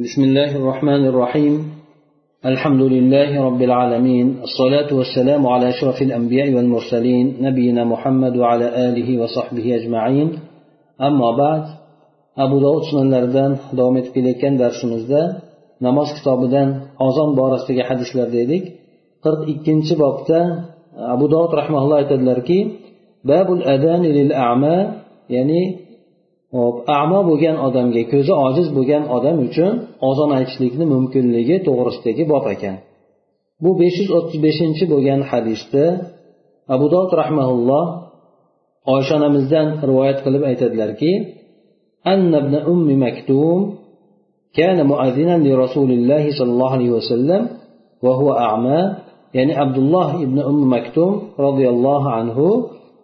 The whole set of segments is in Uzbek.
بسم الله الرحمن الرحيم. الحمد لله رب العالمين. الصلاة والسلام على شرف الأنبياء والمرسلين نبينا محمد وعلى آله وصحبه أجمعين. أما بعد أبو داود سنن لردان دومت بلكن درس مزدى نماز كتاب دان أظن بارس في حديث لرديدك قرد إكينش بابتا أبو داود رحمه الله تدلركي باب الأذان للأعمى يعني hop amo bo'lgan odamga ko'zi ojiz bo'lgan odam uchun ozon aytishlikni mumkinligi to'g'risidagi bob ekan bu besh yuz o'ttiz beshinchi bo'lgan hadisda abu dovud rahmaulloh oysha onamizdan rivoyat qilib aytadilarki أن ابن أم مكتوم كان مؤذنا لرسول الله صلى الله عليه وسلم وهو أعمى يعني عبد الله ابن أم مكتوم رضي الله عنه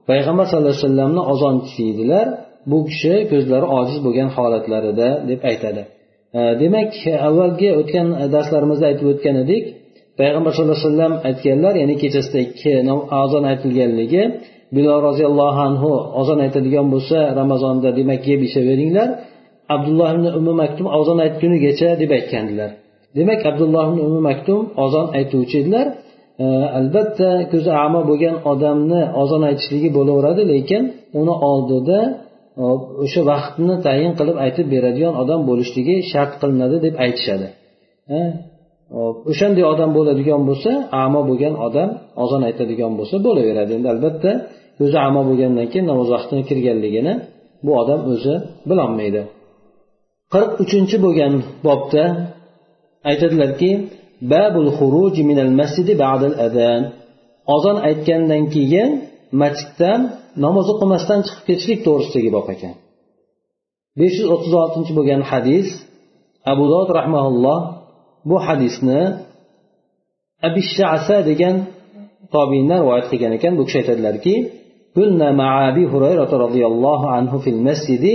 payg'ambar sallallohu alayhi vasallamni ozonchisi edilar Bu kishi ko'zlari ojiz bo'lgan holatlarida deb aytadi. E, demak avvalgi o'tgan darslarimizda aytib o'tgan edik payg'ambar sallallohu alayhi vasallam aytganlar ya'ni kechasida ikki ozon aytilganligi bilol roziyallohu anhu ozon aytadigan bo'lsa ramazonda demak yeb ichaveringlar. Abdulloh ibn umi maktum ozon aytgunigacha deb aytgandilar. Demak abdulloh ibn umi maktum ozon aytuvchi edilar. E, albatta ko'zi amo bo'lgan odamni ozon aytishligi bo'laveradi lekin uni oldida o'sha vaqtni tayin qilib aytib beradigan odam bo'lishligi shart qilinadi deb aytishadi. O'shanday odam bo'ladigan bo'lsa amo bo'lgan odam ozon aytadigan bo'lsa bo'laveradi. Endi albatta o'zi amo bo'lgandan keyin namoz vaqtini kirganligini bu odam o'zi bilolmaydi. Qirq uchinchi bo'lgan bobda aytadilarki babul xuruji minal masjidi ba'dal adan ozon aytgandan keyin masjiddan namoz o'qimasdan chiqib ketishlik to'g'risidagi bob ekan besh yuz o'ttiz oltinchi bo'lgan hadis abu dovud rahmaulloh bu hadisni abishasa degan tobiindan rivoyat qilgan ekan bu kishi aytadilarki كنا مع أبي هريرة رضي الله عنه في المسجد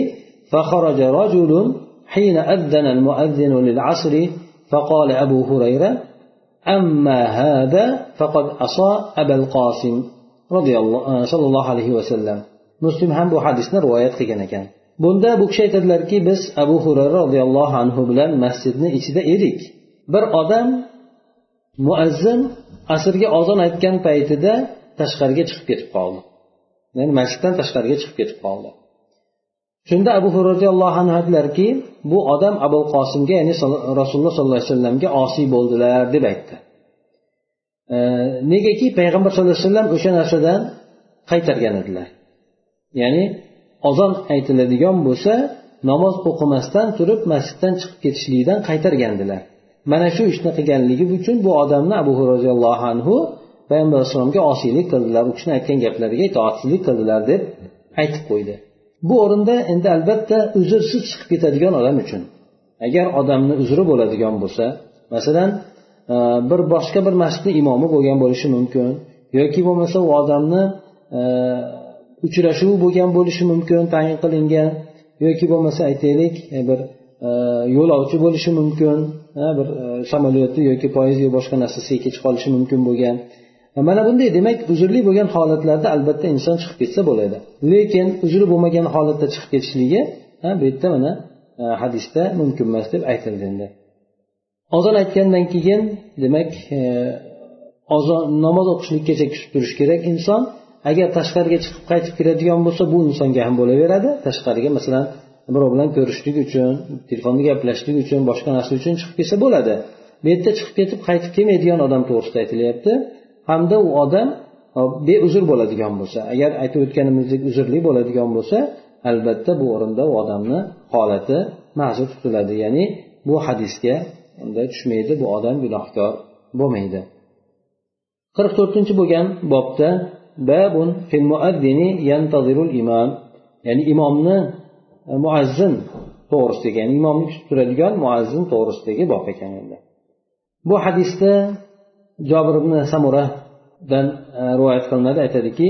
فخرج رجل حين أذن المؤذن للعصر فقال أبو هريرة أما هذا فقد أصى أبا القاسم E, sollallohu alayhi vasallam muslim ham bu hadisni rivoyat qilgan ekan. Bunda bu kishi aytadilarki biz abu hurara roziyallohu anhu bilan masjidni ichida edik. Bir odam muazzin asrga ozon aytgan paytida tashqariga chiqib ketib qoldi. Ya'ni masjiddan tashqariga chiqib ketib qoldi. Shunda abu roziyallohu anhu aytdilarki bu odam abu qosimga ya'ni rasululloh sollallohu alayhi vasallamga osiy bo'ldilar deb aytdi. Negaki payg'ambar sallallohu alayhi vasallam o'sha narsadan qaytargan edilar. Ya'ni ozon aytiladigan bo'lsa namoz o'qimasdan turib masjiddan chiqib ketishlikdan qaytargandilar. Mana shu ishni qilganligi uchun bu odamni abu roziyallohu anhu payg'ambar alayhissalomga osiylik qildilar u kishini aytgan gaplariga itoatsizlik qildilar deb aytib qo'ydi. Bu o'rinda endi albatta uzrsiz chiqib ketadigan odam uchun. Agar odamni uzri bo'ladigan bo'lsa masalan bir boshqa bir masjidni imomi bo'lgan bo'lishi mumkin yoki bo'lmasa u odamni e, uchrashuvi bo'lgan bo'lishi mumkin tayin qilingan yoki bo'lmasa aytaylik e, bir e, yo'lovchi bo'lishi mumkin bir samolyotni yoki poyezd yo boshqa narsasiga kech qolishi mumkin bo'lgan. Mana bunday demak uzrli bo'lgan holatlarda albatta inson chiqib ketsa bo'ladi. Lekin uzri bo'lmagan holatda chiqib ketishligi bu yerda mana hadisda mumkin emas deb aytildi endi. Ozon aytgandan keyin demak e, ozon namoz o'qishlikkacha kutib turish kerak inson. Agar tashqariga chiqib qaytib keladigan bo'lsa bu insonga ham bo'laveradi. Tashqariga masalan birov bilan ko'rishlik uchun telefonda gaplashishlik uchun boshqa narsa uchun chiqib kelsa bo'ladi. Bu yerda chiqib ketib qaytib kelmaydigan odam to'g'risida aytilyapti. Hamda u odam beuzr bo'ladigan bo'lsa agar aytib o'tganimizdek uzrli bo'ladigan bo'lsa albatta bu o'rinda u odamni holati ma'zur tutiladi. Ya'ni bu hadisga unda tushmaydi bu odam gunohkor bo'lmaydi qirq to'rtinchi bo'lgan bobda babun fil muaddini yantazirul imom ya'ni imomni muazzin to'g'risidagi ya'ni imomni kutib turadigan muazzin to'g'risidagi bob ekan endi bu hadisda jobir ibn samuradan rivoyat qilinadi aytadiki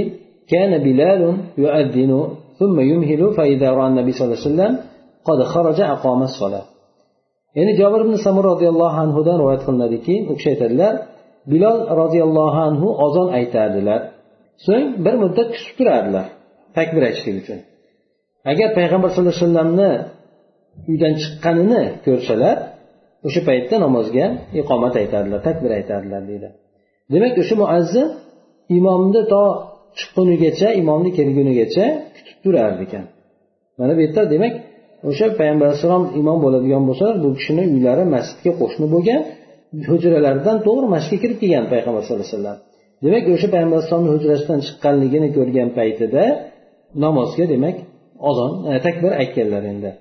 كان بلال يؤذن ثم يمهل فإذا رأى النبي صلى الله عليه وسلم قد خرج أقام الصلاة ya'ni jobir ibn samur roziyallohu anhudan rivoyat qilinadiki u kishi aytadilar bilol roziyallohu anhu ozon aytardilar. So'ng bir muddat kutib turardilar takbir aytishlik uchun. Agar payg'ambar sallallohu alayhi vasallamni uydan chiqqanini ko'rsalar o'sha paytda namozga iqomat aytadilar takbir aytadilar deydi. Demak o'sha muazzin imomni to chiqqunigacha imomni kelgunigacha kutib turar ekan. Mana bu yerda demak o'sha payg'ambar alayhissalom imom bo'ladigan bo'lsa bu kishini uylari masjidga qo'shni bo'lgan hujralaridan to'g'ri masjidga kirib kelgan payg'ambar sallallohu alayhi vasallam. Demak o'sha payg'ambar alayhissalomni hujrasidan chiqqanligini ko'rgan paytida namozga demak ozon e, takbir aytganlar endi.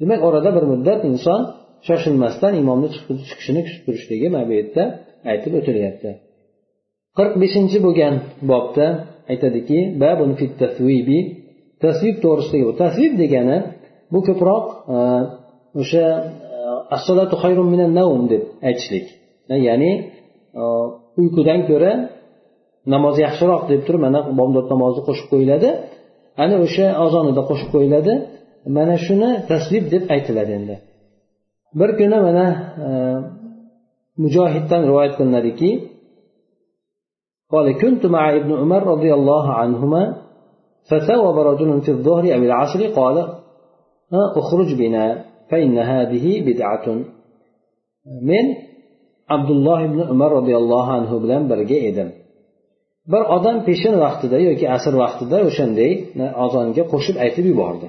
Demak orada bir muddat inson shoshilmasdan imomni chiqishini kutib turishligi mana bu yerda aytib o'tilyapti. Qirq beshinchi bo'lgan bobda aytadiki tasvib to'g'risidagi tasvib degani bu ko'proq e, o'sha e, deb aytishlik ya'ni uyqudan ko'ra namoz yaxshiroq deb turib mana bomdod namozi qo'shib qo'yiladi ana o'sha ozonida qo'shib qo'yiladi mana shuni tasvib deb aytiladi endi bir kuni mana e, mujohiddan rivoyat qilinadiki قال كنت مع ابن عمر رضي الله عنهما فثوب رجل في الظهر أو العصر قال اخرج بنا فإن هذه بدعة من عبد الله بن عمر رضي الله عنه bilan birga edim bir odam peshin vaqtida yoki asr vaqtida o'shanday ozonga qo'shib aytib yubordi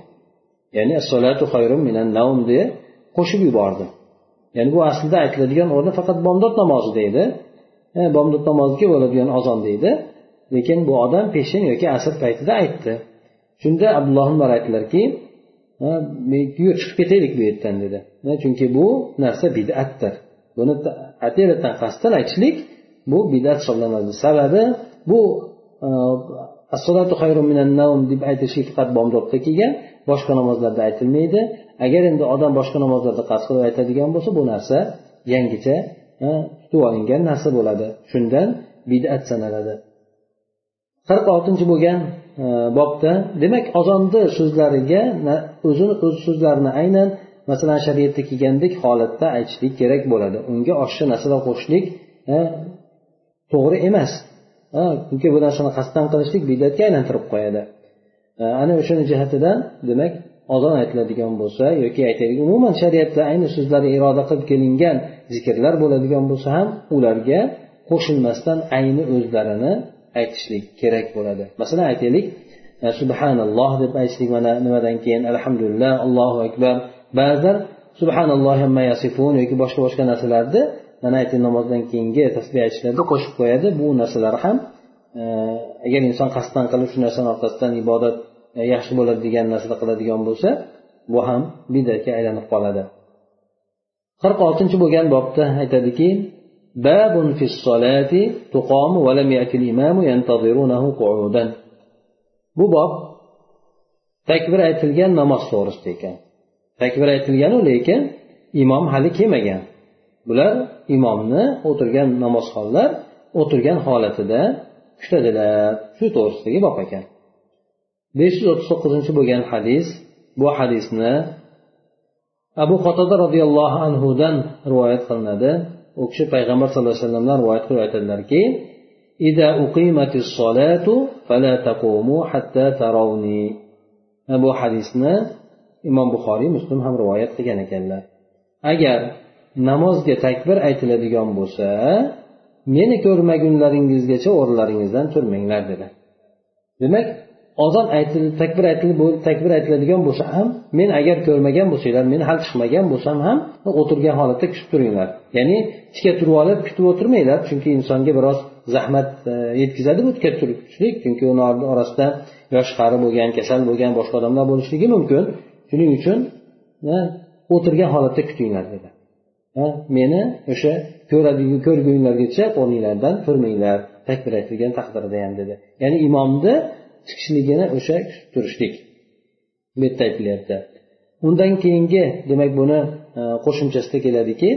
ya'ni assolatu xayrun minan navm deya qo'shib yubordi ya'ni bu aslida aytiladigan o'rni faqat bomdod namozi deydi bomdod namoziga bo'ladigan ozon deydi lekin bu odam peshin yoki asr paytida aytdi shunda abdulloh umar aytdilarki chiqib ketaylik bu yerdan dedi. Chunki bu narsa bidatdir. Buni atayratdan qasddan aytishlik bu bidat hisoblanadi. Sababi bu e, deb aytishlik faqat bomdodda kelgan boshqa namozlarda aytilmaydi. Agar endi odam boshqa namozlarda qasd qilib aytadigan bo'lsa bu narsa yangicha tutib olingan narsa bo'ladi. Shundan bidat sanaladi. Qirq oltinchi bo'lgan E, bobda. Demak ozonni so'zlariga o'zini o'z so'zlarini aynan masalan shariatda kelgandek holatda aytishlik kerak bo'ladi. Unga oshiqcha narsalar qo'shishlik e, to'g'ri emas. Chunki bu narsani qasddan qilishlik bidatga aylantirib qo'yadi. E, ana o'shani jihatidan demak ozon aytiladigan bo'lsa yoki aytaylik umuman shariatda ayni so'zlari iroda qilib kelingan zikrlar bo'ladigan bo'lsa ham ularga qo'shilmasdan ayni o'zlarini aytishlik kerak bo'ladi. Masalan aytaylik subhanalloh deb aytishlik mana nimadan keyin alhamdulillah allohu akbar ba'zilar subhanalloh yasifun yoki boshqa boshqa narsalarni mana aytib namozdan keyingi tasbeh aytishlarda qo'shib qo'yadi. Bu narsalar ham e, agar inson qasddan qilib shu narsani orqasidan ibodat e, yaxshi bo'ladi degan narsada qiladigan bo'lsa bu ham bidatga aylanib qoladi. Qirq oltinchi bo'lgan bobda aytadiki باب في الصلاة تقام ولم يأتي الإمام ينتظرونه قعودا bu bob takbir aytilgan namoz to'g'risida ekan. Takbir aytilganu lekin imom hali kelmagan. Bular imomni o'tirgan namozxonlar o'tirgan holatida kutadilar. Shu to'g'risidagi bob ekan. besh yuz o'ttiz to'qqizinchi bo'lgan hadis bu hadisni abu qotada roziyallohu anhudan rivoyat qilinadi. U kishi payg'ambar sallallohu alayhi vasallamdan rivoyat qilib aytadilarki bu hadisni imom buxoriy muslim ham rivoyat qilgan ekanlar. Agar namozga takbir aytiladigan bo'lsa meni ko'rmagunlaringizgacha o'rnlaringizdan turmanglar dedi. Demak ozon aytilib takbir aytilib takbir aytiladigan bo'lsa ham men agar ko'rmagan bo'lsanglar men hali chiqmagan bo'lsam ham o'tirgan holatda kutib turinglar. Ya'ni tikka turib olib kutib o'tirmanglar chunki insonga biroz zahmat e, yetkazadi bu tika turib kutishlik chunki uni orasida yosh qari bo'lgan kasal bo'lgan boshqa odamlar bo'lishligi mumkin. Shuning uchun e, o'tirgan holatda kutinglar dedi. E, meni o'sha ko'rgunlargacha o'rninglardan turmanglar takbir aytilgan taqdirda ham dedi. Ya'ni imomni chiqishligini o'sha kutib turishlik bu yerda aytilyapti. Undan keyingi demak buni e, qo'shimchasida keladiki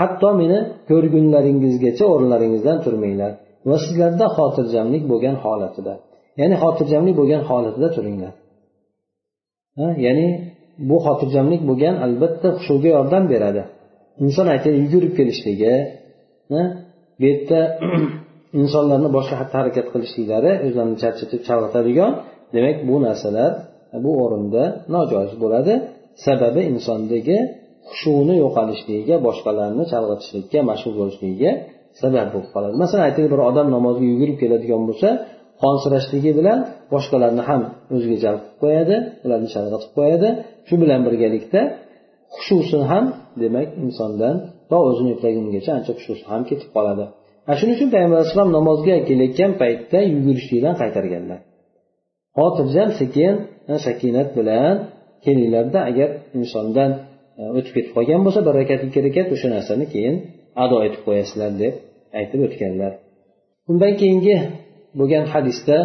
hatto meni ko'rgunlaringizgacha o'rinlaringizdan turmanglar va sizlarda xotirjamlik bo'lgan holatida ya'ni xotirjamlik bo'lgan holatida turinglar. Ya'ni bu xotirjamlik bo'lgan albatta hushuga yordam beradi. Inson aytadi yugurib kelishligi bu yerda insonlarni boshqa xatti harakat qilishliklari o'zlarini charchatib chalg'itadigan demak bu narsalar bu o'rinda nojoiz bo'ladi. Sababi insondagi hushuni yo'qolishligiga boshqalarni chalg'itishlikka mashg'ul bo'lishligiga sabab bo'lib qoladi. Masalan aytaylik bir odam namozga yugurib keladigan bo'lsa qonsirashligi bilan boshqalarni ham o'ziga jalb qilib qo'yadi ularni chalg'itib qo'yadi. Shu bilan birgalikda hushusi ham demak insondan to o'zini eplagungacha ancha hushusi ham ketib qoladi. Ana shuning uchun payg'ambar alayhissalom namozga kelayotgan paytda yugurishlikdan qaytarganlar. Xotirjam sekin sakinat bilan kelinglarda agar insondan e, o'tib ketib qolgan bo'lsa bir rakat ikki rakat o'sha narsani keyin ado etib qo'yasizlar deb aytib o'tganlar. Undan keyingi bo'lgan hadisda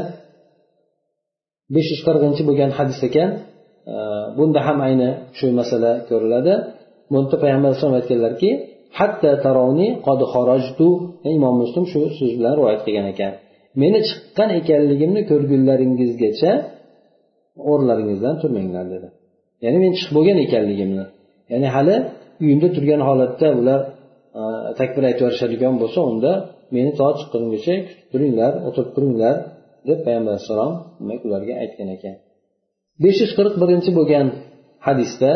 besh yuz qirqinchi bo'lgan hadis ekan e, bunda ham ayni shu masala ko'riladi. Bunda payg'ambar alayhisalom aytganlarki hatta tarovni qad xorajtu imom muslim shu so'z bilan rivoyat qilgan ekan. Meni chiqqan ekanligimni ko'rgunlaringizgacha o'rlaringizdan turmanglar dedi. Ya'ni men chiqib bo'lgan ekanligimni. Ya'ni hali uyimda turgan holatda ular takbir aytib yuborishadigan bo'lsa unda meni to chiqqunimgacha kutib turinglar o'tirib turinglar deb payg'ambar alayhissalom demak ularga aytgan ekan. Besh yuz qirq birinchi bo'lgan hadisda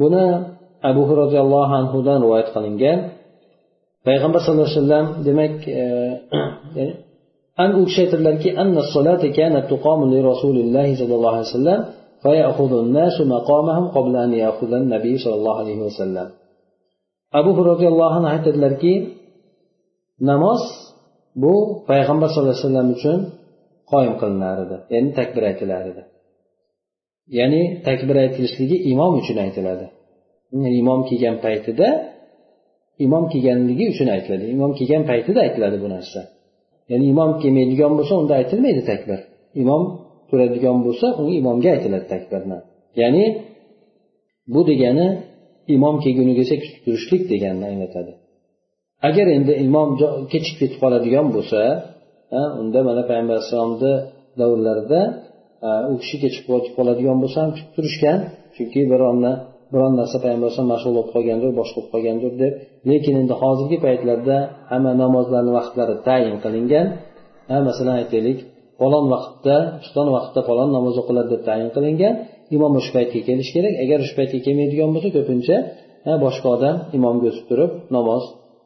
buni abu roziyallohu anhudan rivoyat qilingan. Payg'ambar sallallohu alayhi vasallam demak e, an u kishi aytadilarki rasulillahi sollallohu alayhi vasallam abu roziyallohu anhu aytadilarki namoz bu payg'ambar sallallohu alayhi vasallam uchun qoyim qilinar edi ya'ni takbir aytilar edi. Ya'ni takbir aytilishligi imom uchun aytiladi. Imom kelgan paytida imom kelganligi uchun aytiladi. Imom kelgan paytida aytiladi bu narsa. Ya'ni imom kelmaydigan bo'lsa unda aytilmaydi takbir. Imom turadigan bo'lsa u imomga aytiladi takbirni ya'ni bu degani imom kelgunigacha kutib turishlik deganini anglatadi. Agar endi imom kechikib ketib qoladigan bo'lsa unda mana payg'ambar alayhissalomni davrlarida u kishi kechib qoladigan bo'lsa ham kutib turishgan. Chunki bironni biron narsa payg'ambar alayhisalom mashg'ul bo'lib qolgandir boshqa bo'lib qolgandir deb lekin endi hozirgi paytlarda hamma namozlarni vaqtlari tayin qilingan. Masalan aytaylik falon vaqtda piston vaqtda falon namoz o'qiladi deb tayin qilingan imom o'sha paytga kelishi kerak. Agar o'sha paytga kelmaydigan bo'lsa ko'pincha boshqa odam imomga o'tib turib namoz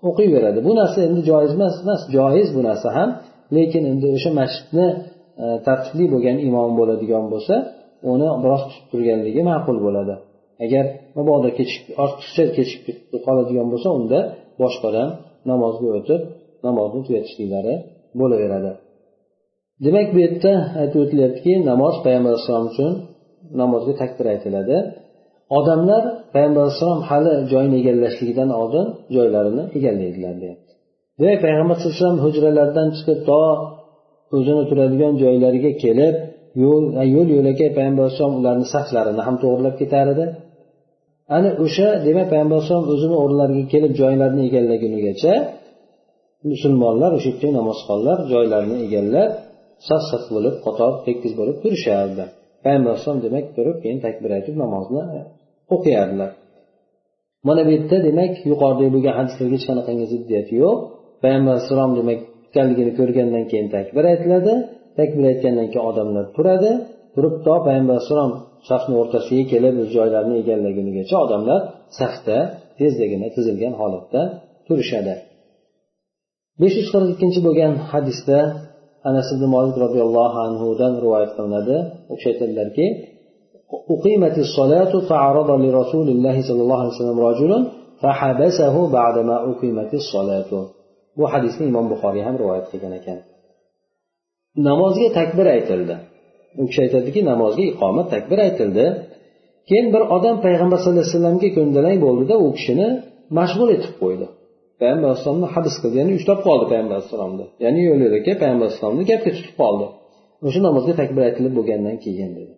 o'qiyveradi. Bu narsa endi joiz emas emas joiz bu narsa ham. Lekin endi o'sha masjidni e, tartibli bo'lgan imom bo'ladigan bo'lsa uni biroz tutib turganligi ma'qul bo'ladi. Agar mabodo ortiqcha kechikib qoladigan bo'lsa unda boshqadan namozga o'tib namozni tugatishliklari bo'laveradi. Demak bu yerda aytib o'tilyaptiki namoz payg'ambar alayhissalom uchun namozga takbir aytiladi. Odamlar payg'ambar alayhissalom hali joyini egallashligidan oldin joylarini egallaydilar deyapti. Demak payg'ambar sallallohu alayhi vasallam hujralardan chiqib to o'zini turadigan joylariga kelib yo'l yo'l yo'lakay payg'ambar alayhissalom ularni saflarini ham to'g'irlab ketar edi. Ana o'sha demak payg'ambar alayhisalom o'zini o'rinlariga kelib joylarini egallagunigacha musulmonlar o'sha yerdagi namozxonlar joylarini egallab saf saf bo'lib qator tekis bo'lib turishardi. Payg'ambar alayhisalom demak turib keyin takbir aytib namozni o'qiyardilar. Mana bu yerda demak yuqoridagi bo'lgan hadislarga hech qanaqangi ziddiyat yo'q. Payg'ambar alayhissalom demak ekanligini ko'rgandan keyin takbir aytiladi. Takbir aytgandan keyin odamlar turadi. Turib to payg'ambar alayhissalom safni o'rtasiga kelib o'z joylarini egallagunigacha odamlar safda tezdagina tizilgan holatda turishadi besh yuz qirq ikkinchi bo'lgan hadisda anas ibn molik roziyallohu anhudan rivoyat qilinadi u kishi aytadilarki أقيمت الصلاة فعرض لرسول الله صلى الله عليه وسلم رجل فحبسه بعدما أقيمت الصلاة bu hadisni imom buxoriy ham rivoyat qilgan ekan namozga takbir aytildi U kishi aytadiki namozga iqomat takbir aytildi. Keyin bir odam payg'ambar sallallohu alayhi vasallamga ko'ndalang bo'ldida u kishini mashg'ul etib qo'ydi. Payg'ambar alayhissalomni habs qildi ya'ni ushlab qoldi payg'ambar alayhissalomni ya'ni yo'l yo'lakay payg'ambar alayhissalomni gapga tutib qoldi. O'sha namozga takbir aytilib bo'lgandan keyin dedi.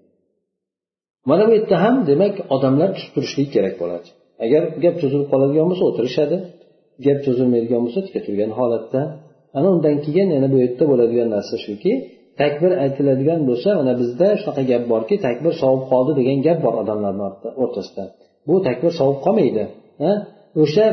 Mana bu yerda ham demak odamlar tutib turishligi kerak bo'ladi. Agar gap cho'zilib qoladigan bo'lsa o'tirishadi. Gap cho'zilmaydigan bo'lsa tika turgan holatda. Ana undan keyin yana bu yerda bo'ladigan narsa shuki takbir aytiladigan bo'lsa mana bizda shunaqa gap borki takbir sovib qoldi degan gap bor odamlarni o'rtasida. Bu takbir sovib qolmaydi o'sha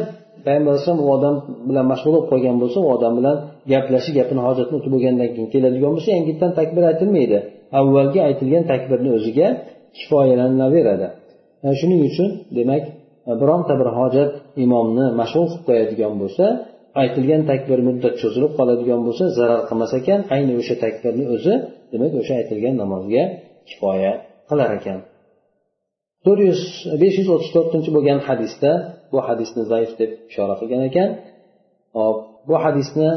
payg'ambar alayhisalom u odam bilan mashg'ul bo'lib qolgan bo'lsa u odam bilan gaplashib gapini hojatini o'tib bo'lgandan keyin keladigan bo'lsa yangitdan takbir aytilmaydi. Avvalgi aytilgan takbirni o'ziga kifoyalanaveradi shuning uchun demak bironta bir hojat imomni mashg'ul qilib qo'yadigan bo'lsa aytilgan takbir muddat cho'zilib qoladigan bo'lsa zarar qilmas ekan. Ayni o'sha takbirni o'zi demak o'sha aytilgan namozga kifoya qilar ekan. To'rt yuz besh yuz o'ttiz to'rtinchi bo'lgan hadisda bu hadisni zaif deb ishora qilgan ekan. Hop bu hadisni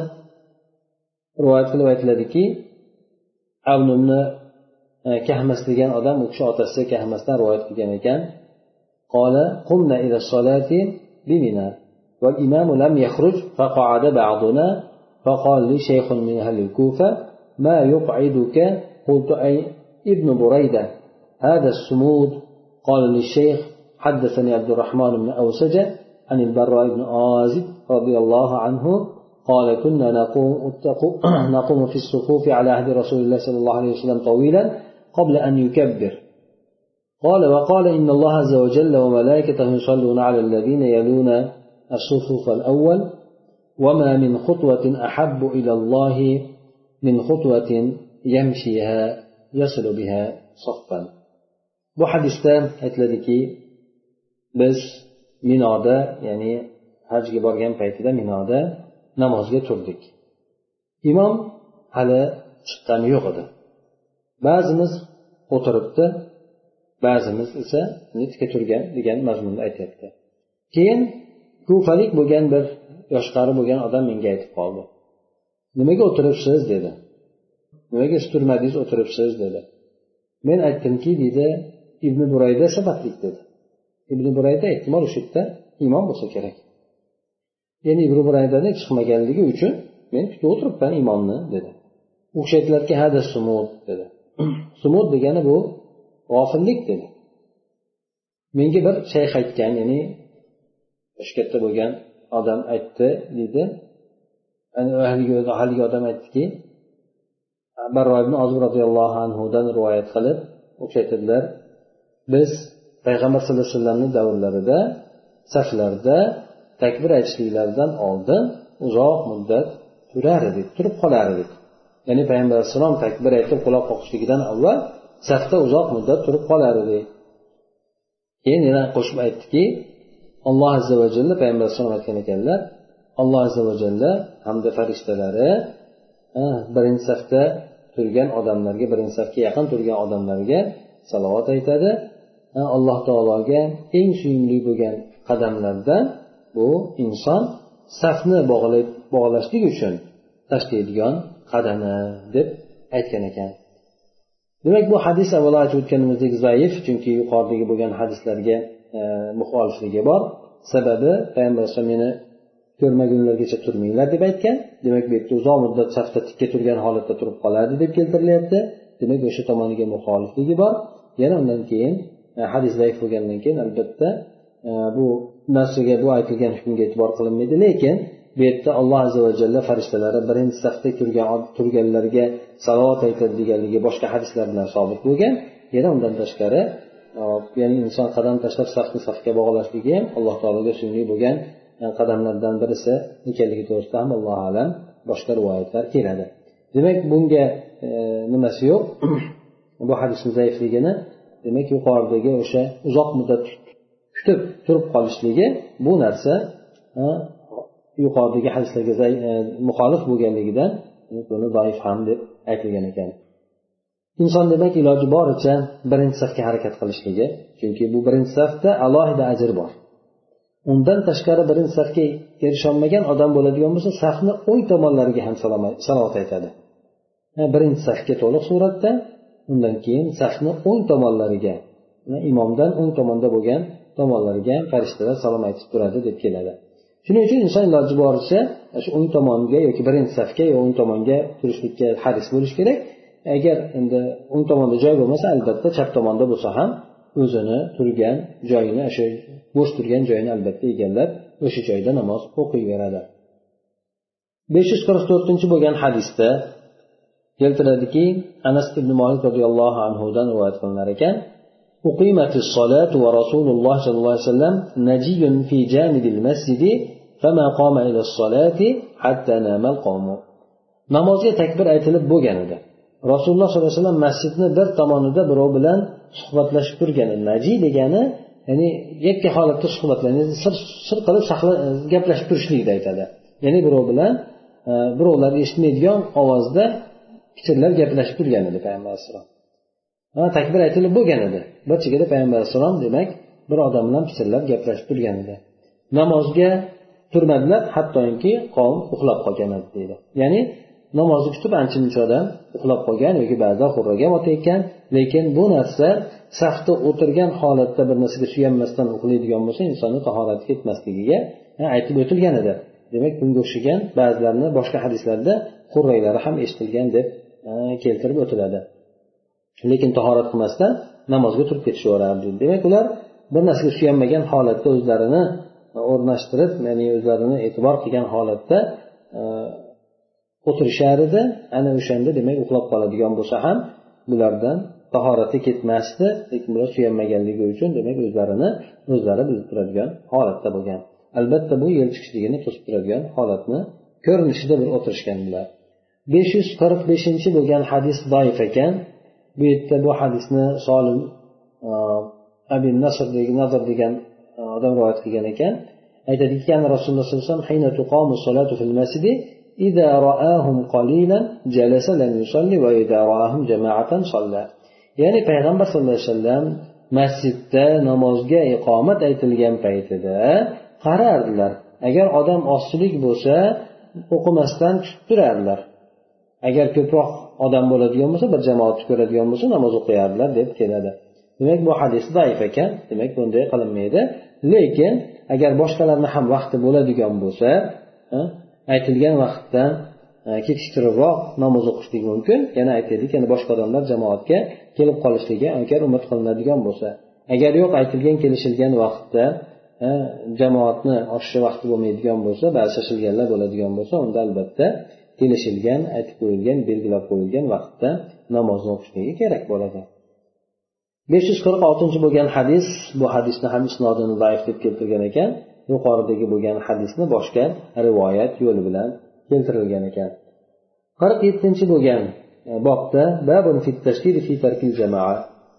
rivoyat qilib aytiladiki avnumni e, kahmas degan odam u kishi otasi kahmasdan rivoyat qilgan ekan. Qola qumna ila solati bimina والإمام لم يخرج فقعد بعضنا فقال لي شيخ من أهل الكوفة ما يقعدك؟ قلت أي ابن بريدة. هذا السمود؟ قال للشيخ حدثني عبد الرحمن بن أوسجة عن البراء بن آزب رضي الله عنه قال كنا نقوم, نقوم في الصفوف على عهد رسول الله صلى الله عليه وسلم طويلا قبل أن يكبر. قال وقال إن الله عز وجل وملائكته يصلون على الذين يلون الصفوف الأول وما من خطوة أحب إلى الله من خطوة يمشيها يصل بها صفا bu hadisda aytiladiki biz minoda ya'ni hajga borgan paytida minoda namozga turdik imom hali chiqqani yo'q edi ba'zimiz o'tiribdi ba'zimiz esa tikka turgan degan mazmunda aytyapti keyin kufalik bo'lgan bir yoshqari bo'lgan odam menga aytib qoldi. Nimaga o'tiribsiz? dedi. Nimaga siz turmadingiz o'tiribsiz? dedi. Men aytdimki deydi ibn burayda sabablik dedi. Ibn burayda ehtimol o'sha yerda imom bo'lsa kerak. Ya'ni ibn buraydani chiqmaganligi uchun men kutib o'tiribman imomni dedi. U kishi aytdilarki hada sumud dedi. Sumud degani bu g'ofillik dedi. Menga bir shayx aytgan ya'ni toshkentda bo'lgan odam aytdi deydi haligi odam aytdiki barro ibn ozib roziyallohu anhudan rivoyat qilib u kishi aytadilar biz payg'ambar sallallohu alayhi vasallamni davrlarida saflarda takbir aytishliklaridan oldin uzoq muddat turar edik turib qolar edik. Ya'ni payg'ambar alayhissalom takbir aytib quloq qoqishligidan avval safda uzoq muddat turib qolar edik. Keyin yana qo'shib aytdiki alloh azza va jalla payg'ambar alayhisalom aytgan ekanlar alloh azza va jalla hamda farishtalari birinchi safda turgan odamlarga birinchi safga yaqin turgan odamlarga salovat aytadi. Alloh taologa eng suyumli bo'lgan qadamlardan bu inson safni bog'lashlik uchun tashlaydigan qadami deb aytgan ekan. Demak bu hadis avvalo aytib o'tganimizdek zaif chunki yuqoridagi bo'lgan hadislarga E, muxolifligi bor. Sababi payg'ambar alayhisalom meni ko'rmagunlargacha turmanglar deb aytgan. Demak bu yerda uzoq muddat safda tikka turgan holatda turib qoladi deb keltirilyapti. Demak o'sha tomoniga muxolifligi bor. Yana undan keyin e, hadis zaif bo'lgandan keyin albatta e, bu narsaga bu aytilgan hukmga e'tibor qilinmaydi. Lekin bu yerda alloh azza va jalla farishtalari birinchi safda turgan turganlarga salovat aytadi deganligi boshqa hadislar bilan sobit bo'lgan. Yana undan tashqari ya'ni inson qadam tashlab safni safga bog'lashligi ham alloh taologa suyumli bo'lgan qadamlardan birisi ekanligi to'g'risida ham allohu alam boshqa rivoyatlar keladi. Demak bunga e, nimasi yo'q? Bu hadisni zaifligini demak yuqoridagi o'sha uzoq muddat kutib turib qolishligi bu narsa yuqoridagi hadislarga e, muxolif bo'lganligidan buni zaif ham deb aytilgan ekan. Inson demak iloji boricha birinchi safga harakat qilishligi chunki bu birinchi safda alohida ajr bor. Undan tashqari birinchi safga erisholmagan odam bo'ladigan bo'lsa safni o'ng tomonlariga ham salovat aytadi. Birinchi safga to'liq suratda undan keyin safni o'ng tomonlariga imomdan o'ng tomonda bo'lgan tomonlariga ham farishtalar salom aytib turadi deb keladi. Shuning uchun inson iloji boricha shu o'ng tomonga yoki birinchi safga yo o'ng tomonga turishlikka haris bo'lishi kerak. agar endi o'ng tomonda joy bo'lmasa albatta chap tomonda bo'lsa ham o'zini turgan joyini o'sha bo'sh turgan joyini albatta egallab o'sha joyda namoz o'qiyveradi besh yuz qirq to'rtinchi bo'lgan hadisda keltiradiki anas ibn molik roziyallohu anhudan rivoyat qilinar ekan أقيمت الصلاة ورسول الله صلى الله عليه وسلم نجي في جانب المسجد فما قام إلى الصلاة حتى نام القوم namozga takbir aytilib bo'lgan edi Rasululloh sollallohu alayhi vasallam masjidni bir tomonida birov bilan suhbatlashib turgan. Naji degani ya'ni yakka holatda suhbatlanadi sir sir qilib gaplashib turishlikni aytadi. Ya'ni birov bilan e, birovlar eshitmaydigan ovozda pichirlab gaplashib turgan edi payg'ambar alayhissalom takbir aytilib bo'lgan edi. Bir chekada payg'ambar alayhissalom demak bir odam bilan pichirlab gaplashib turgan edi. Namozga turmadilar hattoki qavm uxlab qolgan edi deydi. Ya'ni namozni kutib ancha muncha odam uxlab qolgan yoki ba'zilar xo'rragan otayotgan lekin bu narsa safda o'tirgan holatda bir narsaga suyanmasdan uxlaydigan bo'lsa insonni tahorati ketmasligiga aytib o'tilgan edi. Demak bunga o'xshagan ba'zilarni boshqa hadislarda xurraylari ham eshitilgan deb keltirib o'tiladi. Lekin tahorat qilmasdan namozga turib ketishaverardi. Demak ular bir narsaga suyanmagan holatda o'zlarini o'rnashtirib ya'ni o'zlarini e'tibor qilgan holatda o'tirishar edi ana o'shanda demak uxlab qoladigan bo'lsa ham bulardan tahorati ketmasdi lekin bular suyanmaganligi uchun demak o'zlarini o'zlari bilib turadigan holatda bo'lgan. Albatta bu yil chiqishligini to'sib turadigan holatni ko'rinishida bir o'tirishganlar besh yuz qirq beshinchi bo'lgan hadis doif ekan. Bu yerda bu hadisni solim e, abi nasr nazr degan e, odam rivoyat qilgan ekan. Aytadiki rasululloh sallallohu alayhi vasallam إذا رآهم قليلا جلس لم يصلي وإذا رآهم جماعة صلى ya'ni payg'ambar sallallohu alayhi vasallam masjidda namozga iqomat aytilgan paytida qarardilar agar odam ozchilik bo'lsa o'qimasdan kutib turardilar agar ko'proq odam bo'ladigan bo'lsa bir jamoatni ko'radigan bo'lsa namoz o'qiyardilar deb keladi demak bu hadis zaif ekan demak bunday qilinmaydi lekin agar boshqalarni ham vaqti bo'ladigan bo'lsa aytilgan vaqtdan e, kechiktiribroq namoz o'qishligi mumkin. Yana aytaylik yana boshqa odamlar jamoatga kelib qolishligi agar umid qilinadigan bo'lsa. Agar yo'q aytilgan kelishilgan vaqtda e, jamoatni oshishi vaqti bo'lmaydigan bo'lsa ba'zi shoshilganlar bo'ladigan bo'lsa unda albatta kelishilgan aytib qo'yilgan belgilab qo'yilgan vaqtda namozni o'qishligi kerak bo'ladi. besh yuz qirq oltinchi bo'lgan hadis bu hadisni ham isnodini zaif deb keltirgan ekan. Yuqoridagi bo'lgan hadisni boshqa rivoyat yo'li bilan keltirilgan ekan. Qirq yettinchi bo'lgan e, bobda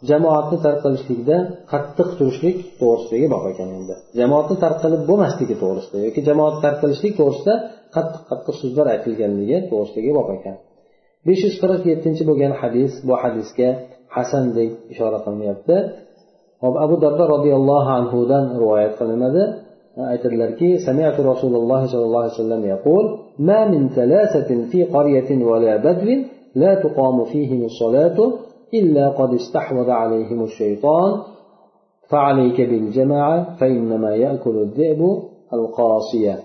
jamoatni tark qilishlikda qattiq turishlik to'g'risidagi bob ekan endi. Jamoatni tark qilib bo'lmasligi to'g'risida yoki jamoat tark qilishlik to'g'risida qattiq qattiq so'zlar aytilganligi to'g'risidagi bob ekan. Besh yuz qirq yettinchi bo'lgan hadis bu hadisga hasan deb ishora qilinyapti. Abu dardo roziyallohu anhudan rivoyat qilinadi. aytadilarki samiatu rasululloh sollallohu alayhi vasallam yaqul ma min thalathatin fi qaryatin wala badwin la tuqamu fihim as-salatu illa qad istahwadha alayhim ash-shaytan فعليك بالجماعة فإنما يأكل الذئب القاصية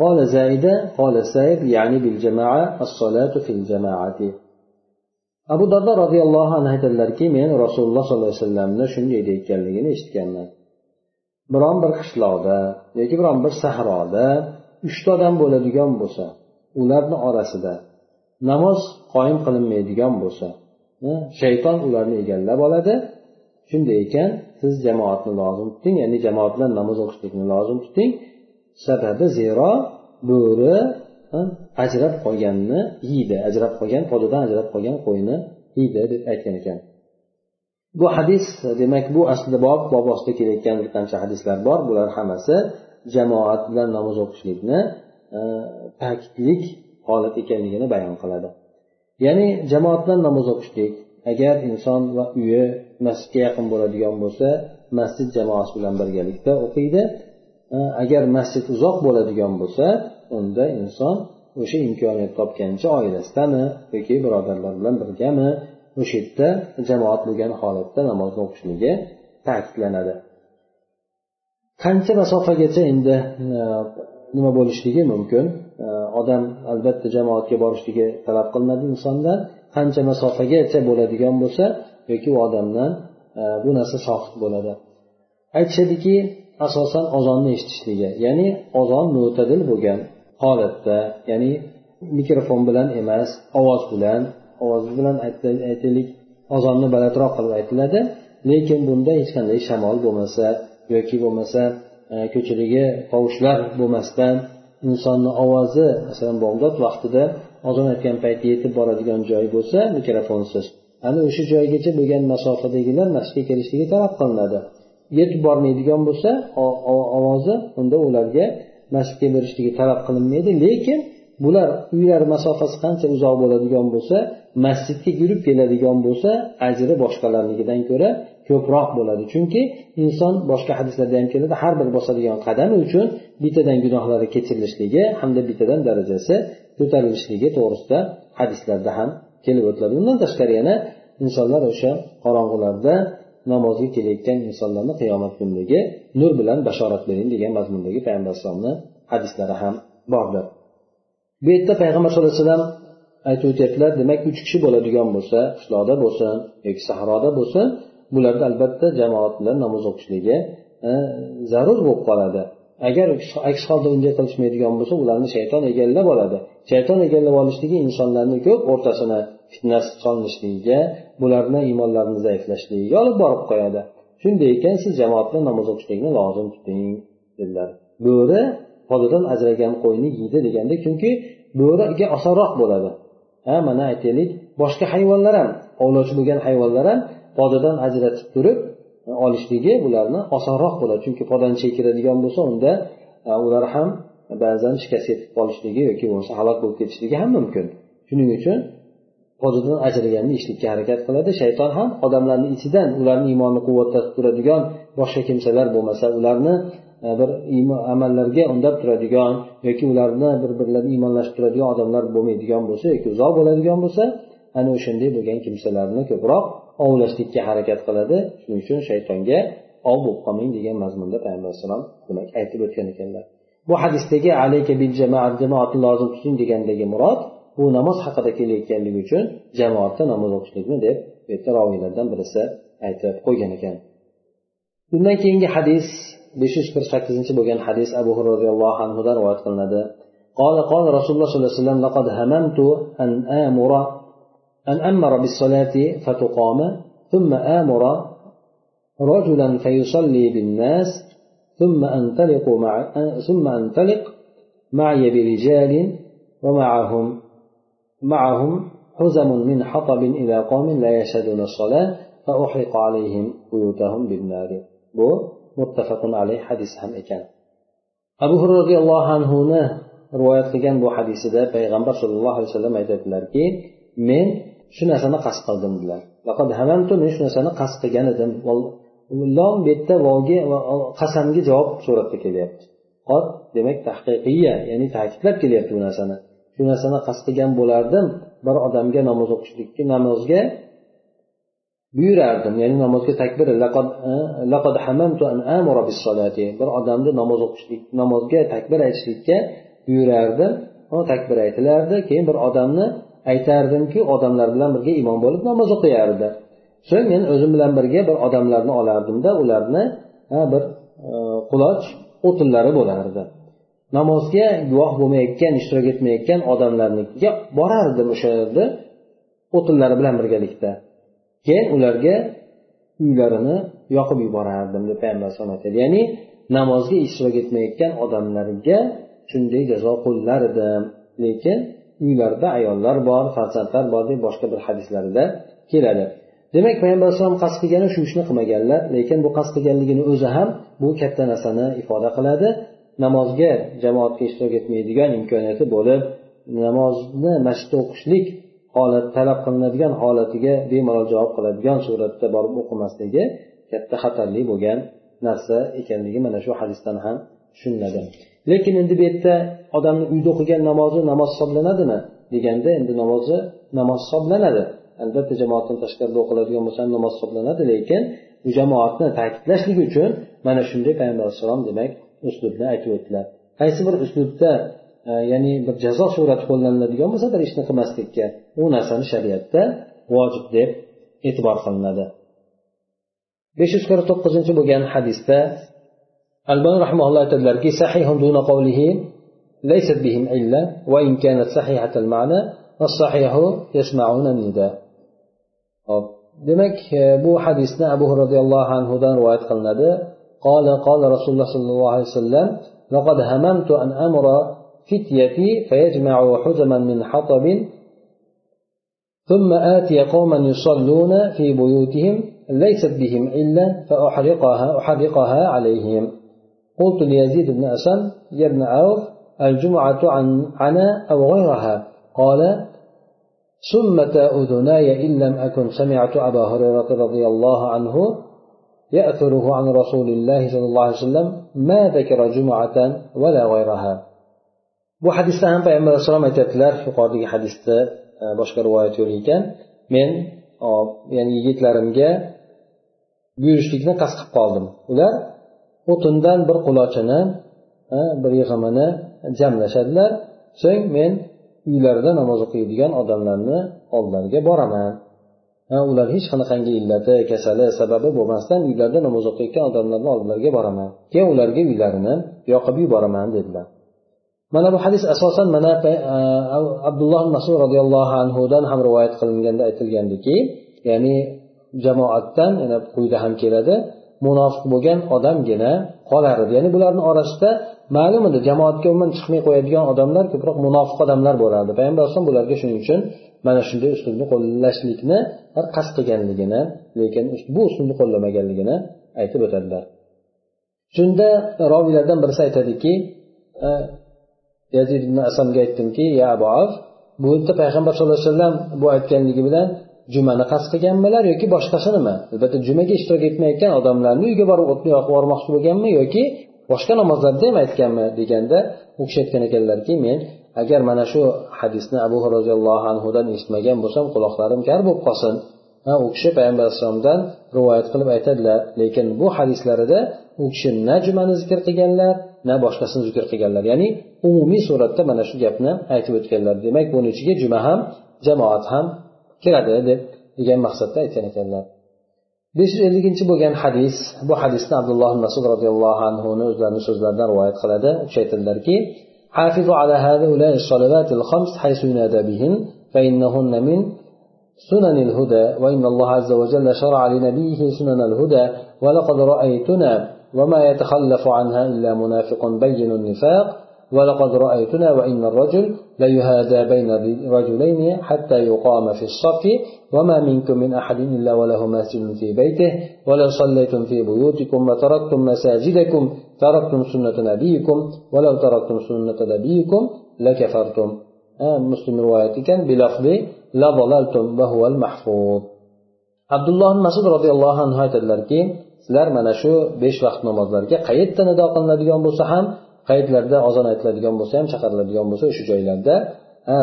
قال زائدة قال السائب يعني بالجماعة الصلاة في الجماعة abu dardo roziyallohu anhu aytadilarki men rasululloh sollallohu alayhi vasallamni shunday deyotganligini eshitganman biron bir qishloqda yoki biron bir sahroda uchta odam bo'ladigan bo'lsa ularni orasida namoz qoyim qilinmaydigan bo'lsa shayton ularni egallab oladi. Shunday ekan siz jamoatni lozim tuting ya'ni jamoat bilan namoz o'qishlikni lozim tuting. Sababi zero bo'ri ajrab qolganni yeydi ajrab qolgan podadan ajrab qolgan qo'yni yeydi deb aytgan ekan. Bu hadis demak bu aslida bob bob ostida kelayotgan bir qancha hadislar bor. Bular hammasi jamoat bilan namoz o'qishlikni e, ta'kidlik holat ekanligini bayon qiladi. Ya'ni jamoat bilan namoz o'qishlik agar inson va uyi masjidga yaqin bo'ladigan bo'lsa masjid jamoasi bilan birgalikda o'qiydi. E, agar masjid uzoq bo'ladigan bo'lsa unda inson o'sha imkoniyat topgancha oilasidami yoki birodarlar bilan birgami o'sha yerda jamoat bo'lgan holatda namozni o'qishligi ta'kidlanadi. Qancha masofagacha endi e, nima bo'lishligi mumkin? E, odam albatta jamoatga borishligi talab qilinadi insondan qancha masofagacha bo'ladigan bo'lsa yoki u odamdan e, bu narsa soqit bo'ladi. Aytishadiki asosan ozonni eshitishligi ya'ni ozon mo'tadil bo'lgan holatda ya'ni mikrofon bilan emas ovoz bilan ovoz bilan aytaylik. Ozonni balandroq qilib aytiladi lekin bunda hech qanday shamol bo'lmasa yoki bo'lmasa e, ko'chadagi tovushlar bo'lmasdan insonni ovozi masalan bomdod vaqtida ozon aytgan payti yetib boradigan joy bo'lsa mikrofonsiz ana o'sha joygacha bo'lgan masofadagilar masjidga kelishligi talab qilinadi. Yetib bormaydigan bo'lsa ovozi unda ularga masjidga berishligi talab qilinmaydi lekin bular uylari masofasi qancha uzoq bo'ladigan bo'lsa masjidga yurib keladigan bo'lsa ajri boshqalarnikidan ko'ra ko'proq bo'ladi. Chunki inson boshqa hadislarda ham keladi har bir bosadigan qadami uchun bittadan gunohlari kechirilishligi hamda bittadan darajasi ko'tarilishligi to'g'risida hadislarda ham kelib o'tiladi. Undan tashqari yana insonlar o'sha qorong'ularda namozga kelayotgan insonlarni qiyomat kunidagi nur bilan bashorat bering degan mazmundagi payg'ambar alayhisalomni hadislari ham bordir. Bu yerda payg'ambar sallallohu alayhi vasallam aytib o'tyaptilar demak uch kishi bo'ladigan bo'lsa qishloqda bo'lsin yoki sahroda bo'lsin bularda albatta jamoat bilan namoz o'qishligi e, zarur bo'lib qoladi. Agar aks holda unday qilishmaydigan bo'lsa ularni shayton egallab oladi. Shayton egallab olishligi insonlarni ko'p o'rtasini fitna solinishligiga bularni iymonlarini zaiflashligiga olib borib qo'yadi. Shunday ekan siz jamoat bilan namoz o'qishlikni lozim tuting dedilar. Bo'ri podadan ajragan qo'yni yeydi deganda chunki bo'riga osonroq bo'ladi. Ha mana aytaylik boshqa hayvonlar ham ovlovchi bo'lgan hayvonlar ham podadan ajratib turib e, olishligi bularni osonroq bo'ladi. Chunki podani chekiradigan bo'lsa unda e, ular ham ba'zan shikast yetib qolishligi yoki bo'lmasa halok bo'lib ketishligi ham mumkin. Shuning uchun podadan ajraganni yeyishlikka harakat qiladi. Shayton ham odamlarni ichidan ularni iymonini quvvatlatib turadigan boshqa kimsalar bo'lmasa ularni E, bir amallarga undab turadigan yoki ularni bir birlarini iymonlashib turadigan odamlar bo'lmaydigan bo'lsa yoki uzoq bo'ladigan bo'lsa ana o'shanday bo'lgan kimsalarni ko'proq ovlashlikka harakat qiladi. Shuning uchun shaytonga ov bo'lib qolmang degan mazmunda payg'ambar alayhissalom demak aytib o'tgan ekanlar. Bu hadisdagi alayka bil jamoat jamoatni lozim tuting degandagi murod bu namoz haqida kelayotganligi uchun jamoatda namoz o'qishlikni deb bu yerda roviylardan birisi aytib qo'ygan ekan. Undan keyingi hadis besh yuz qirq sakkizinchi bo'lgan hadis abu hurra roziyallohu anhudan rivoyat qilinadi. قال قال رسول الله صلى الله عليه وسلم لقد هممت أن آمر أن أمر بالصلاة فتقام ثم آمر رجلا فيصلي بالناس ثم أنطلق مع ثم أنطلق معي برجال ومعهم معهم حزم من حطب إلى قوم لا يشهدون الصلاة فأحرق عليهم بيوتهم بالنار bu muttafaqun alayh hadis ham ekan. Abu hurra roziyallohu anhuni rivoyat qilgan bu hadisida payg'ambar sollallohu alayhi vasallam aytadilarki men shu narsani qasd qildim dedilar. Men shu narsani qasd qilgan edim. Lom bu yerda vovga qasamga javob suratda kelyapti. Qot demak tahqiqiya ya'ni ta'kidlab kelyapti bu narsani. Shu narsani qasd qilgan bo'lardim. Bir odamga namoz o'qishlikka namozga buyurardim. Ya'ni namozga takbir e, bir odamni namoz o'qishlik namozga takbir aytishlikka buyurardim. Takbir aytilardi. Keyin bir odamni aytardimki odamlar bilan birga imom bo'lib namoz o'qiyardi. So'ng men o'zim bilan birga bir odamlarni olardimda ularni e, bir e, quloch o'tinlari bo'lardi. Namozga guvoh bo'lmayotgan ishtirok etmayotgan odamlarnikiga borardim o'sha yerda o'tinlari bilan birgalikda. Keyin ularga uylarini yoqib yuborardim deb payg'ambar alayhisalom aytadi. Ya'ni namozga ishtirok etmayotgan odamlarga shunday jazo qo'llardim lekin uylarida ayollar bor farzandlar bor deb boshqa bir hadislarida keladi. Demak payg'ambar alayhisalom qasd qilgani shu ishni qilmaganlar lekin bu qasd qilganligini o'zi ham bu katta narsani ifoda qiladi. Namozga jamoatga ishtirok etmaydigan imkoniyati bo'lib namozni masjidda o'qishlik holat talab qilinadigan holatiga bemalol javob qiladigan suratda borib o'qimasligi katta xatarli bo'lgan narsa ekanligi mana shu hadisdan ham tushuniladi. Lekin endi bu yerda odamni uyda o'qigan namozi namoz hisoblanadimi deganda endi namozi namoz hisoblanadi. Albatta jamoatdan tashqarida o'qiladigan bo'lsa ham namoz hisoblanadi lekin bu jamoatni ta'kidlashlik uchun mana shunday payg'ambar alayhissalom demak uslubni aytib o'tdilar. Qaysi bir uslubda ya'ni bir jazo surati qo'llaniladigan bo'lsa bir ishni qilmaslikka u narsani shariatda vojib deb e'tibor qilinadi besh yuz qirq to'qqizinchi bo'lgan hadisda albani rahmaulloh aytadilarki sahihun duna qawlihi ليست بهم إلا وإن كانت صحيحة المعنى الصحيح يسمعون النداء demak bu hadisni abu roziyallohu anhudan rivoyat qilinadi قال قال رسول الله صلى الله عليه وسلم لقد هممت أن أمر فتيتي فيجمعوا حزما من حطب ثم آتي قوما يصلون في بيوتهم ليست بهم إلا فأحرقها أحرقها عليهم. قلت ليزيد بن أسن يا ابن عوف الجمعة عن عنا أو غيرها؟ قال سمة أذناي إن لم أكن سمعت أبا هريرة رضي الله عنه يأثره عن رسول الله صلى الله عليه وسلم ما ذكر جمعة ولا غيرها. Bu hadisda ham payg'ambar alayhissalom aytyaptilar yuqoridagi hadisda e, boshqa rivoyat yo'q ekan. Men ya'ni yigitlarimga buyurishlikni qasd qilib qoldim. Ular o'tindan bir qulochini e, bir yig'imini jamlashadilar. So'ng men uylarida namoz o'qiydigan odamlarni oldlariga boraman. Ular hech qanaqangi illati kasali sababi bo'lmasdan uylarida namoz o'qiyotgan odamlarni oldilariga boraman. Keyin ularga uylarini yoqib yuboraman dedilar. Mana bu hadis asosan mana e, abdulloh masud roziyallohu anhudan ham rivoyat qilinganda aytilgandiki ya'ni jamoatdan yana quyida ham keladi munofiq bo'lgan odamgina qolar edi ya'ni bularni orasida ma'lum edi jamoatga umuman chiqmay qo'yadigan odamlar ko'proq munofiq odamlar bo'lardi. Payg'ambar alayhisalom bularga shuning uchun mana shunday uslubni qo'llashlikni qasd qilganligini lekin bu uslubni qo'llamaganligini aytib o'tadilar. Shunda roviylardan birisi aytadiki e, yazid ibn asamga aytdimki ya aboav bu yerda payg'ambar sallallohu alayhi vasallam bu aytganligi bilan jumani qasd qilganmilar yoki boshqasinimi? Albatta jumaga ishtirok etmayotgan odamlarni uyga borib o'tni yoqib yubormoqchi bo'lganmi yoki boshqa namozlarda ham aytganmi? deganda u kishi aytgan ekanlarki men agar mana shu hadisni abu roziyallohu anhudan eshitmagan bo'lsam quloqlarim kar bo'lib qolsin. u kishi payg'ambar alayhissalomdan rivoyat qilib aytadilar lekin bu hadislarida u kishi na jumani zikr qilganlar na boshqasini zikr qilganlar ya'ni umumiy suratda mana shu gapni aytib o'tganlar demak buni ichiga juma ham jamoat ham kiradi deb degan maqsadda aytgan ekanlar besh yuz elliginchi bo'lgan hadis bu hadisni abdulloh masud roziyallohu anhuni o'zlarini so'zlaridan rivoyat qiladi u kishi aytadilarki حافظوا على هؤلاء الصلوات الخمس حيث ينادى بهن فإنهن من سنن الهدى وإن الله عز وجل شرع لنبيه سنن الهدى ولقد رأيتنا وما يتخلف عنها إلا منافق بين النفاق ولقد رأيتنا وإن الرجل ليهادى بين رجلين حتى يقام في الصف وما منكم من أحد إلا وله مسجد في بيته ولو صليتم في بيوتكم وتركتم مساجدكم تركتم سنة نبيكم ولو تركتم سنة نبيكم لكفرتم. آه مسلم رواية كان بلفظ abdulloh masud roziyallohu anhu aytadilarki sizlar mana shu besh vaqt namozlarga qayerda nido qilinadigan bo'lsa ham qayerlarda ozon aytiladigan bo'lsa ham chaqiriladigan bo'lsa o'sha joylarda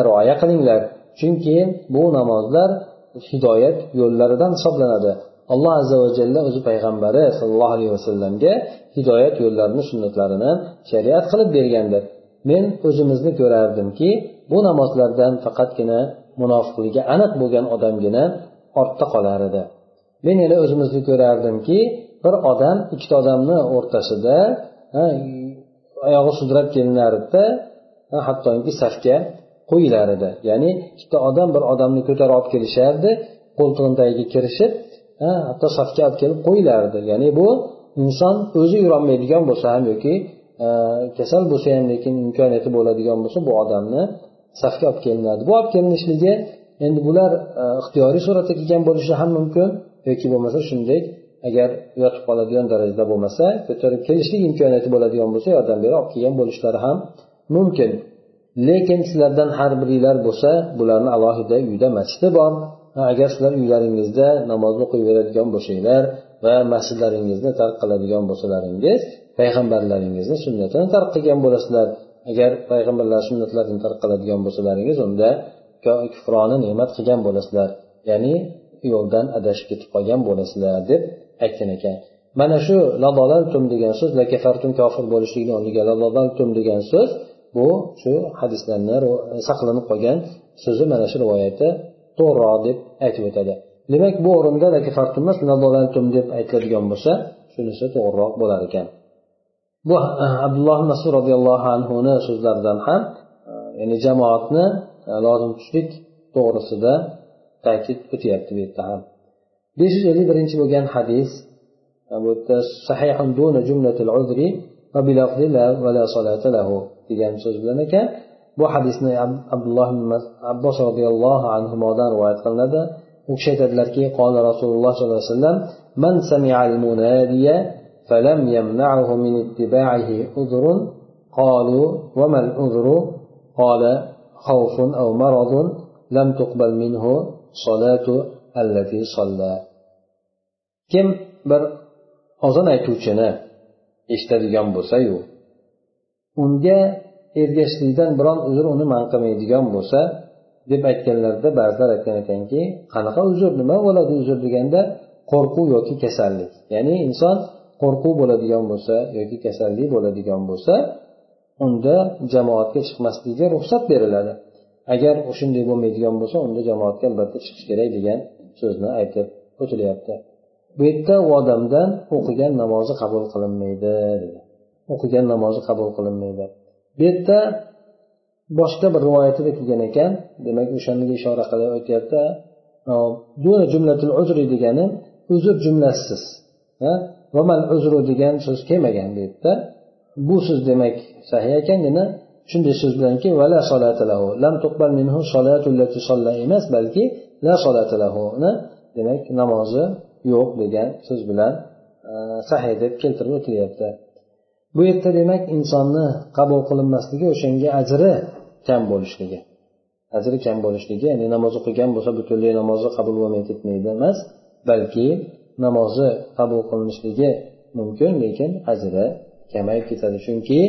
rioya qilinglar. Chunki bu namozlar hidoyat yo'llaridan hisoblanadi. Alloh azza va jalla o'zi payg'ambari sollallohu alayhi vasallamga hidoyat yo'llarini sunnatlarini shariat qilib bergandir. Men o'zimizni ko'rardimki bu namozlardan faqatgina munofiqligi aniq bo'lgan odamgina ortda qolar edi. Men yana o'zimizni ko'rardimki bir odam ikkita odamni o'rtasida oyog'i sudrab kelinardida hattoki safga qo'yilar edi. Ya'ni ikkita odam bir odamni ko'tarib olib kelishardi qo'ltig'ini tagiga kirishib hatto safga olib kelib qo'yilardi. Ya'ni bu inson o'zi yurolmaydigan bo'lsa ham yoki kasal bo'lsa ham lekin imkoniyati bo'ladigan bo'lsa bu odamni safga olib kelinadi. Bu olib kelinishligi endi bular e, ixtiyoriy suratda kelgan bo'lishi ham mumkin yoki bo'lmasa shunday agar yotib qoladigan darajada bo'lmasa ko'tarib kelishlik imkoniyati bo'ladigan bo'lsa yordam berib olib kelgan bo'lishlari ham mumkin. Lekin sizlardan har biringlar bo'lsa bularni alohida uyda masjidi bor. Agar sizlar uylaringizda namozni o'qiyveradigan bo'lsanglar va masjidlaringizni tark qiladigan bo'lsalaringiz payg'ambarlaringizni sunnatini tark qilgan bo'lasizlar. Agar payg'ambarlar sunnatlarini tark qiladigan bo'lsalaringiz unda kufroni ne'mat qilgan bo'lasizlar. Ya'ni yo'ldan adashib ketib qolgan bo'lasizlar deb aytgan ekan. Mana shu ladolaltum degan so'z lakafartum kofir bo'lishlikni o'rniga ladolaltum degan so'z bu shu hadislarni saqlanib qolgan so'zi mana shu rivoyati to'g'riroq deb aytib o'tadi. Demak bu o'rinda lakafartum emas ladolaltum deb aytiladigan bo'lsa shunisi to'g'riroq bo'lar ekan. Bu e, abdulloh masud roziyallohu anhuni so'zlaridan ham e, ya'ni jamoatni e, lozim tutishlik to'g'risida ta'kid o'tyapti bu yerda ham. besh yuz ellik birinchi bo'lgan hadis bu yerda sahihun duna jumlatil uzri va va la solata lahu degan so'z bilan ekan bu hadisni abdulloh abbos roziyallohu anhudan rivoyat qilinadi. U kishi aytadilarki qola rasululloh sollallohu alayhi vasallam man sami'al munadiya فلم يمنعه من اتباعه عذر قالوا وما العذر قال خوف أو مرض لم تقبل منه صلاة التي صلى kim bir ozon aytuvchini eshitadigan bo'lsayu unga ergashishlikdan biron uzr uni man qilmaydigan bo'lsa deb aytganlarida ba'zilar aytgan ekanki qanaqa uzr nima bo'ladi uzr deganda qo'rquv yoki kasallik ya'ni inson qo'rquv bo'ladigan bo'lsa yoki kasallik bo'ladigan bo'lsa unda jamoatga chiqmasligiga ruxsat beriladi. Agar shunday bo'lmaydigan bo'lsa unda jamoatga albatta chiqish kerak degan so'zni aytib o'tilyapti. Bu yerda u odamdan o'qigan namozi qabul qilinmaydi dedi. O'qigan namozi qabul qilinmaydi. Bu yerda boshqa bir rivoyatida kelgan ekan. Demak o'shanga ishora qilib aytyapti jumlatul uzri degani uzr jumlasiz vamal uzru degan so'z kelmagan bu yerda bu so'z demak sahih ekan shunday so'z bilanki vala solatilahu lam tuqbal minhu solatu solla emas balki la solatalahuni demak namozi yo'q degan so'z bilan e, sahih deb keltirib o'tilyapti. Bu yerda demak insonni qabul qilinmasligi o'shanga ajri kam bo'lishligi. Ajri kam bo'lishligi ya'ni namoz o'qigan bo'lsa butunlay namozi qabul bo'lmay ketmaydi emas balki namozi qabul qilinishligi mumkin lekin ajri kamayib ketadi. Chunki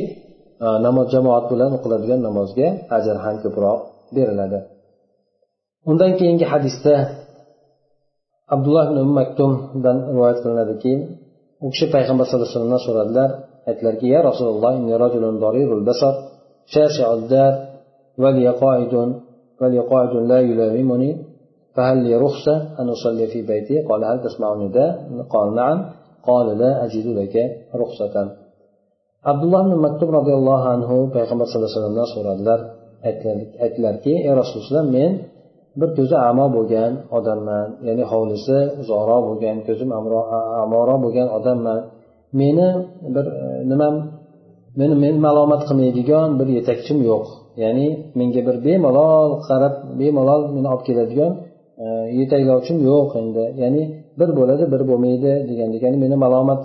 e, namoz jamoat bilan o'qiladigan namozga ajr ham ko'proq beriladi. Undan keyingi hadisda abdulloh ibn umm maktumdan rivoyat qilinadiki u kishi payg'ambar sallallohu alayhi vasallamdan so'radilar aytdilarki ya rasululloh فهل لي رخصة أن أصلي في بيتي قال هل تسمع النداء قال نعم قال لا أجد لك رخصة abdulloh ibn maktub roziyallohu anhu payg'ambar sallallohu alayhi vasallamdan so'radilar aytdilarki ey rasululloh men bir ko'zi amo bo'lgan odamman ya'ni hovlisi uzoqroq bo'lgan ko'zim amoroq bo'lgan odamman meni bir nimam meni men malomat qilmaydigan bir yetakchim yo'q ya'ni menga bir bemalol qarab bemalol meni olib keladigan E, yetaklovchim yo'q endi. Ya'ni bir bo'ladi bir bo'lmaydi degandek. Ya'ni meni malomat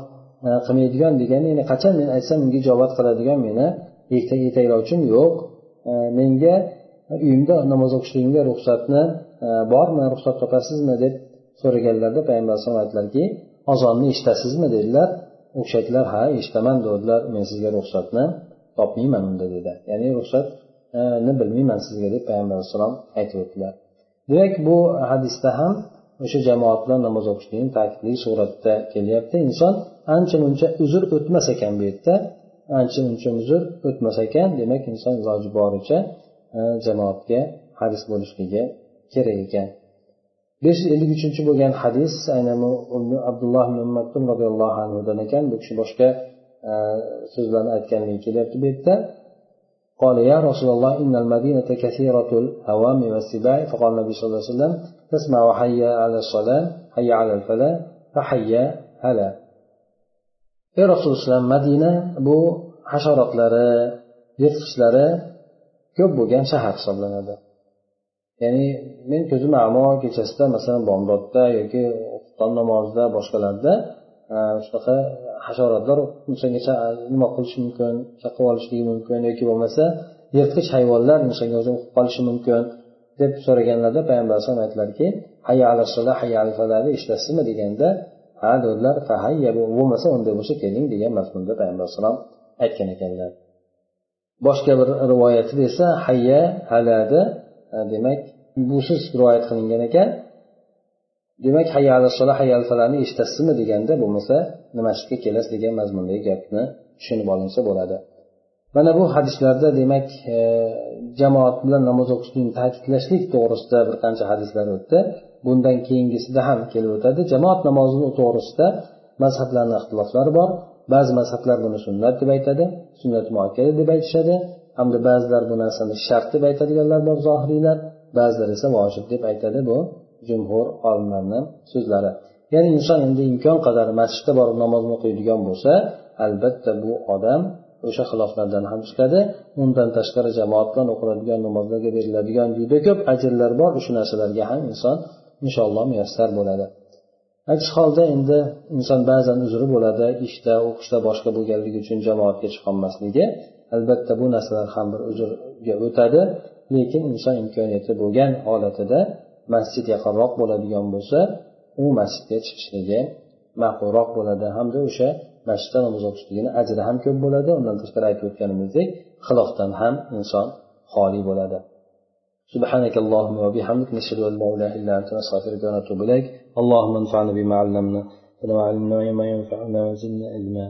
e, qilmaydigan degani ya'ni qachon men aytsam unga ijobat qiladigan meni yetaklovchim yo'q. E, menga uyimda namoz o'qishligimga ruxsatni bormi ruxsat topasizmi deb so'raganlarida payg'ambar alayhisalom aytdilarki ozonni eshitasizmi? dedilar. U kishi aytdilar ha eshitaman dedilar. Men sizga ruxsatni topmayman unda dedi ya'ni ruxsatni bilmayman sizga deb payg'ambar alayhissalom aytib o'tdilar. Demak bu hadisda ham o'sha jamoat bilan namoz o'qishlikni ta'kidli suratda kelyapti. Inson ancha muncha uzr o'tmas ekan bu yerda. Ancha muncha uzr o'tmas ekan. Demak inson iloji boricha e, jamoatga haris bo'lishligi kerak ekan. Besh yuz ellik uchinchi bo'lgan hadis aynan abdulloh ibn maktum roziyallohu anhudan ekan. Bu kishi boshqa e, so'zlarni aytganligi kelyapti bu yerda. قال يا رسول الله إن المدينة كثيرة الهوام والسباع فقال النبي صلى الله عليه وسلم تسمع حي على الصلاة حي على الفلاح فحي هلا ey rasululloh madina bu hasharotlari yirtqichlari ko'p bo'lgan shahar hisoblanadi ya'ni men ko'zim amo kechasida masalan bomdodda yoki xufton namozida boshqalarda shunaqa hasharotlar insonga nima qilishi mumkin chaqib olishligi mumkin yoki bo'lmasa yirtqich hayvonlar insonga o'zi o'qib qolishi mumkin deb so'raganlarda payg'ambar alayhisalom aytdilarki hayya ala sola hayya al falani eshitasizmi deganda ha dedilar fahayya bo'lmasa unday bo'lsa keling degan mazmunda payg'ambar alayhisalom aytgan ekanlar. Boshqa bir rivoyatida esa hayya halada demak busiz rivoyat qilingan ekan. Demak hayya ala sola hayya al falani eshitasizmi deganda bo'lmasa nima masjidga kelasiz degan mazmundagi gapni tushunib olinsa bo'ladi. Mana bu hadislarda demak e, jamoat bilan namoz o'qishni ta'kidlashlik to'g'risida bir qancha hadislar o'tdi. Bundan keyingisida ham kelib o'tadi. Jamoat namozini to'g'risida mazhablarni ixtiloflari bor. Ba'zi mazhablar buni sunnat deb aytadi sunnat muakkada deb aytishadi. Hamda ba'zilar bu narsani shart deb aytadiganlar bor zohiriylar. Ba'zilar esa vojib deb aytadi bu. Jumhur olimlarni so'zlari. Ya'ni inson endi imkon qadar masjidda borib namozni o'qiydigan bo'lsa albatta bu odam o'sha xiloflardan ham chiqadi. Undan tashqari jamoat bilan o'qiladigan namozlarga beriladigan juda ko'p ajrlar bor. O'sha narsalarga ham inson inshaalloh muyassar bo'ladi. Aks holda endi inson ba'zan uzri bo'ladi ishda o'qishda boshqa bo'lganligi uchun jamoatga chiqolmasligi. Albatta bu narsalar ham bir uzrga o'tadi. Lekin inson imkoniyati bo'lgan holatida masjid yaqinroq bo'ladigan bo'lsa u masjidga chiqishligi ma'qulroq bo'ladi hamda o'sha masjidda namoz o'qishligini ajri ham ko'p bo'ladi undan tashqari aytib o'tganimizdek xilofdan ham inson xoli bo'ladi سبحانك اللهم وبحمدك نشهد ان لا اله الا انت نستغفرك ونتوب اليك اللهم انفعنا بما علمنا وعلمنا ما ينفعنا وزدنا علما